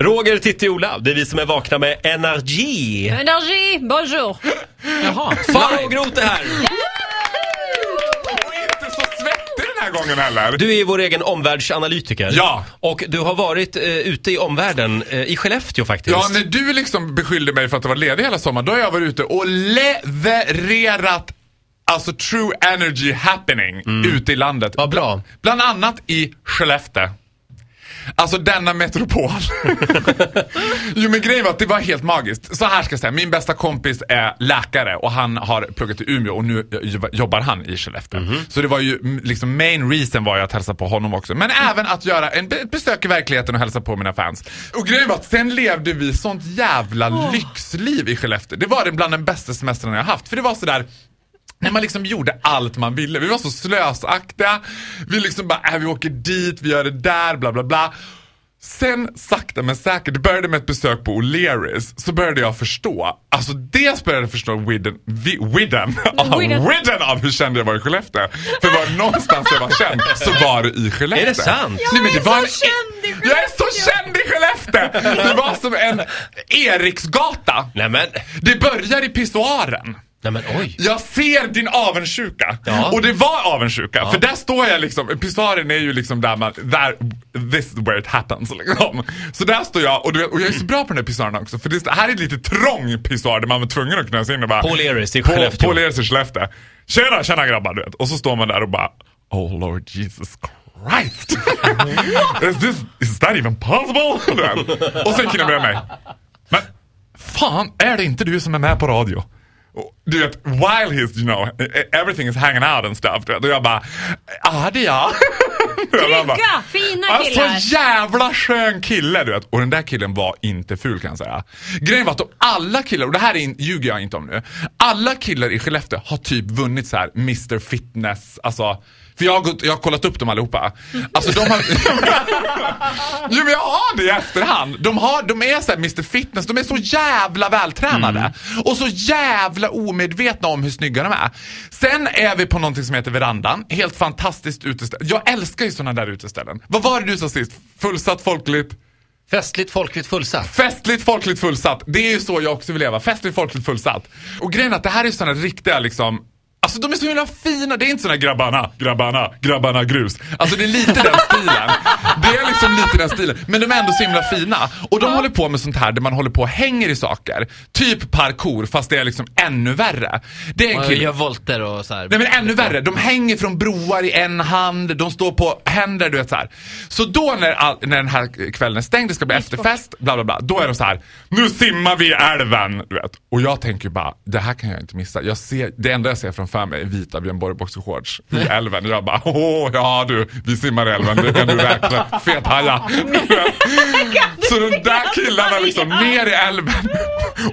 Roger, Titti, Ola, det är vi som är vakna med Energy. Energi, bonjour! Jaha. Farao Groth är här. Och inte så svettig den här gången heller. Du är ju vår egen omvärldsanalytiker. Ja. Och du har varit eh, ute i omvärlden, eh, i Skellefteå faktiskt. Ja, när du liksom beskyllde mig för att jag var ledig hela sommaren, då har jag varit ute och levererat Alltså true energy happening ute i landet. Vad bra. Bland annat i Skellefteå. Alltså denna metropol. jo men grejen var att det var helt magiskt. Så här ska jag säga, min bästa kompis är läkare och han har pluggat i Umeå och nu jobbar han i Skellefteå. Så det var ju mm, liksom main reason var ju att hälsa på honom också. Men även att göra en, ett besök i verkligheten och hälsa på mina fans. Och grejen var att sen levde vi sånt jävla lyxliv i Skellefteå. Det var det bland den bästa semestern jag haft. För det var sådär när man liksom gjorde allt man ville. Vi var så slösaktiga. Vi liksom bara, äh, vi åker dit, vi gör det där, bla bla bla. Sen sakta men säkert, det började med ett besök på O'Learys, så började jag förstå, alltså dels började jag förstå widden, vi, widden, av, Widden. av hur känd jag var i Skellefteå. För var någonstans jag var känd så var det i Skellefteå. Är det sant? Nej, men det är var så en, känd i Jag är så känd i Skellefteå! Det var som en Eriksgata. Nej men, Det börjar i pissoaren. Nej men oj. Jag ser din avundsjuka. Ja. Och det var avundsjuka. För där står jag liksom, pissoaren är ju liksom där man, där, this is where it happens liksom. Så där står jag och, du och jag är så bra på den här pissoaren också. För det här är lite trång pissoar där man var tvungen att knösa in och bara. På O'Learys i Skellefteå. På O'Learys i Skellefteå. Tjena, tjena grabbar du vet. Och så står man där och bara, oh lord Jesus Christ. is, this, is that even possible? Och sen killen bredvid mig. Men fan, är det inte du som är med på radio? Du vet, while he's, you know, everything is hanging out and stuff. Du vet, och jag bara, ja det är jag. Jag bara, Trygga, fina Alltså killar! jävla skön kille du vet. Och den där killen var inte ful kan jag säga. Grejen var att de, alla killar, och det här är ljuger jag inte om nu. Alla killar i Skellefteå har typ vunnit så här Mr Fitness, alltså. För jag har, gått, jag har kollat upp dem allihopa. Alltså de har... jo men jag har det i efterhand. De, har, de är så här Mr Fitness, de är så jävla vältränade. Och så jävla omedvetna om hur snygga de är. Sen är vi på någonting som heter Verandan. Helt fantastiskt uteställe. Jag älskar ju sådana där uteställen. Vad var det du sa sist? Fullsatt, folkligt? Festligt, folkligt, fullsatt. Festligt, folkligt, fullsatt. Det är ju så jag också vill leva. Festligt, folkligt, fullsatt. Och grejen är att det här är sådana riktiga liksom Alltså de är så himla fina, det är inte såna grabbarna, grabbarna, grabbarna grus. Alltså det är lite den stilen. Det är liksom lite den stilen. Men de är ändå så himla fina. Och de håller på med sånt här där man håller på och hänger i saker. Typ parkour fast det är liksom ännu värre. Det är en Och kille. gör volter och så här. Nej men ännu värre, de hänger från broar i en hand, de står på händer, du vet så här. Så då när, all, när den här kvällen är stängd, det ska bli efterfest, bla bla bla. Då är de så här, nu simmar vi i älven, du vet. Och jag tänker bara, det här kan jag inte missa. Jag ser, det enda jag ser framför mig vita Björn Borg boxershorts i älven. Och jag bara, åh ja du, vi simmar i älven, det kan du räkna. Fethaja. Så de där killarna liksom ner i älven.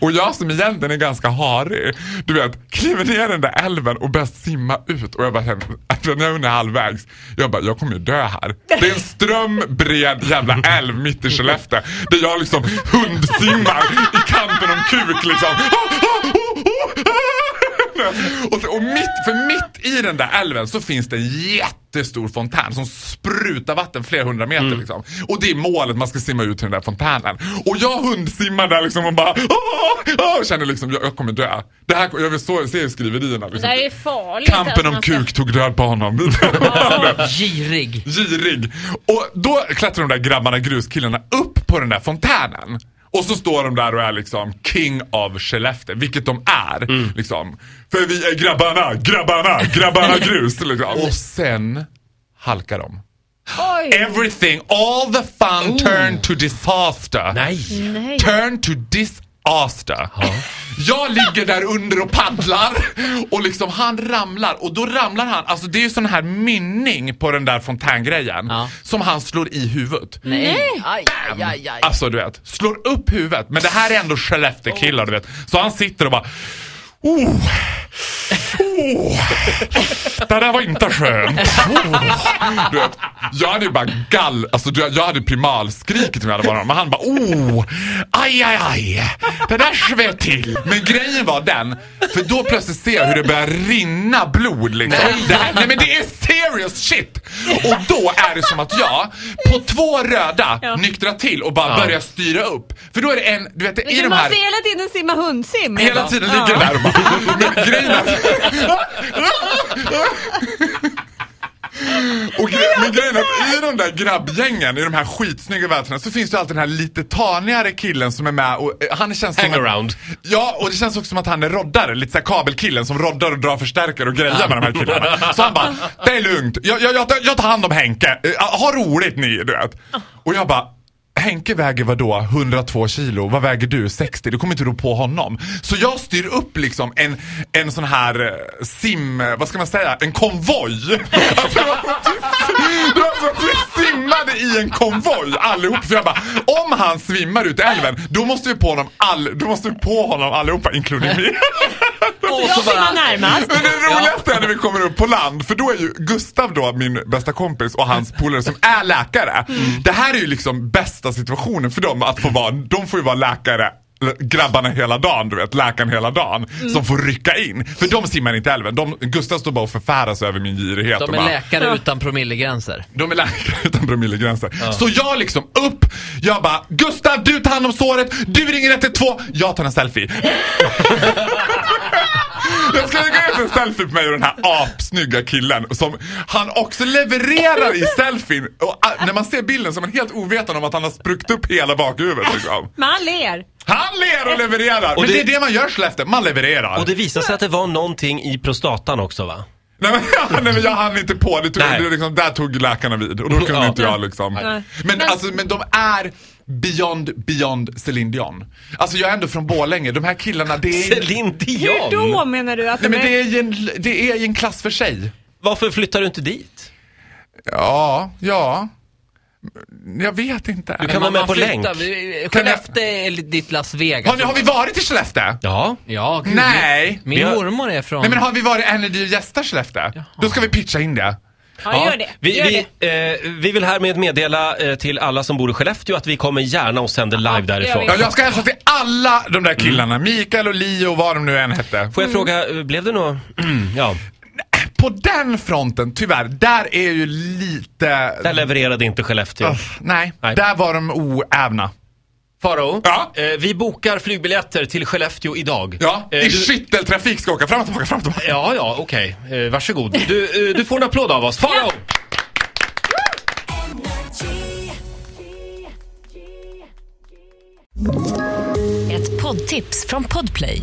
Och jag som egentligen är ganska harig, du vet, kliver ner i den där älven och börjar simma ut. Och jag bara känner, att när jag är halvvägs, jag bara, jag kommer ju dö här. Det är en ström, bred jävla älv mitt i Skellefteå. Där jag liksom hundsimmar i kampen om kuk liksom. Och, och mitt, för mitt i den där älven så finns det en jättestor fontän som sprutar vatten flera hundra meter liksom. Och det är målet, man ska simma ut till den där fontänen. Och jag hundsimmar där liksom och bara åh, åh, känner liksom, jag, jag kommer dö. Det här, jag vill så, se skriverierna. Det Liksom. där är farligt. Kampen alltså, om ska- kuk tog död på honom. Girig. Girig. Och då klättrar de där grabbarna, gruskillarna, upp på den där fontänen. Och så står de där och är liksom king of Skellefteå, vilket de är. Liksom. För vi är grabbarna, grabbarna, grabbarna grus. Liksom. Och sen halkar de. Oj! Everything, all the fun turn to disaster. Nej. Nej. Turn to disaster. Jag ligger där under och paddlar och liksom han ramlar och då ramlar han, alltså det är ju sån här mynning på den där fontängrejen Ja. som han slår i huvudet. Nej. Aj, aj, aj, aj. Alltså du vet, slår upp huvudet. Men det här är ändå Skellefteå-killar du vet. Så han sitter och bara Oh, Åh, det där var inte skönt. Åh. Du vet, jag hade ju bara gall, alltså du, jag hade primalskrikit om jag hade varit honom. Men han bara oh, aj, aj, aj. Det där sved till. Men grejen var den, för då plötsligt ser jag hur det börjar rinna blod liksom. Nej. Det här, nej men det är serious shit. Och då är det som att jag på två röda Ja. nyktrar till och bara Ja. börjar styra upp. För då är det en, du vet i Du de här... måste hela tiden simma hundsim. Hela tiden Ja. ligger det där och bara... Men grejen är... Men grejen är att i de där grabbgängen, i de här skitsnygga vätrarna så finns det alltid den här lite tanigare killen som är med och eh, han känns som Hangaround. Ja, och det känns också som att han är roddare, lite såhär kabelkillen som roddar och drar förstärkare och grejer med de här killarna. Så han bara, det är lugnt, jag, jag, jag, jag tar hand om Henke, Eh, ha roligt ni, du vet. Och jag bara, Henke väger vadå 102 kilo, vad väger du? 60? Du kommer inte rå på honom. Så jag styr upp liksom en, en sån här eh, sim, vad ska man säga, en konvoj. i en konvoj allihop. För jag bara, om han svimmar ut i älven, då måste vi på honom, all, då måste vi på honom allihopa, inklusive mig. Och så bara... närmast. Men det roligaste är när vi kommer upp på land, för då är ju Gustav då min bästa kompis och hans polare som är läkare. Det här är ju liksom bästa situationen för dem att få vara, de får ju vara läkare grabbarna hela dagen, du vet, läkaren hela dagen som får rycka in. För de simmar inte i älven. De, Gustav står bara och förfäras över min girighet. De är bara, läkare Ja. utan promillegränser. de är läkare utan promillegränser. Så jag liksom upp, jag bara Gustav du tar hand om såret, du ringer 112, jag tar en selfie. jag ska lägga ut en selfie på mig och den här apsnygga killen som han också levererar i selfien. Och ah, när man ser bilden så är man helt ovetande om att han har spruckit upp hela bakhuvudet liksom. Men han ler. Han ler och levererar! Men det, det- är det man gör Skellefteå, man levererar. Och det visade sig att det var någonting i prostatan också va? Nej men, nej men jag hann inte på, det tog, det liksom, där tog läkarna vid och då kunde Ja. inte jag liksom. Nej. Men, alltså, men de är beyond, beyond Céline Dion. Alltså jag är ändå från Borlänge, de här killarna det är... Céline Dion! Hur då menar du att Nej de men är... det är, en, det är ju en klass för sig. Varför flyttar du inte dit? Ja, ja. Jag vet inte. Du kan vara med på länk. Skellefteå är ditt Las Vegas. Har, ni, har vi varit i Skellefteå? Ja. Ja, gud, Nej. Min, min har- mormor är från... Nej men har vi varit en dina gäster Skellefteå? Då ska vi pitcha in det. Ja, gör det. Vi, gör vi, det. eh, vi vill härmed meddela eh, till alla som bor i Skellefteå att vi kommer gärna och sänder live gör därifrån. Ja, jag ska hälsa till alla de där killarna, Mikael och Leo och vad de nu än hette. Får jag fråga, eh, blev det nog... ja, På den fronten, tyvärr, där är ju lite... där levererade inte Skellefteå. Uff, nej, Nej. där var de oävna. Faro, Ja? eh, vi bokar flygbiljetter till Skellefteå idag. Ja, Eh, i du- skytteltrafik ska åka fram och tillbaka, fram och tillbaka. Ja, ja, okej. Eh, varsågod. Du, eh, du får en applåd av oss. Faro! Ett poddtips från Podplay.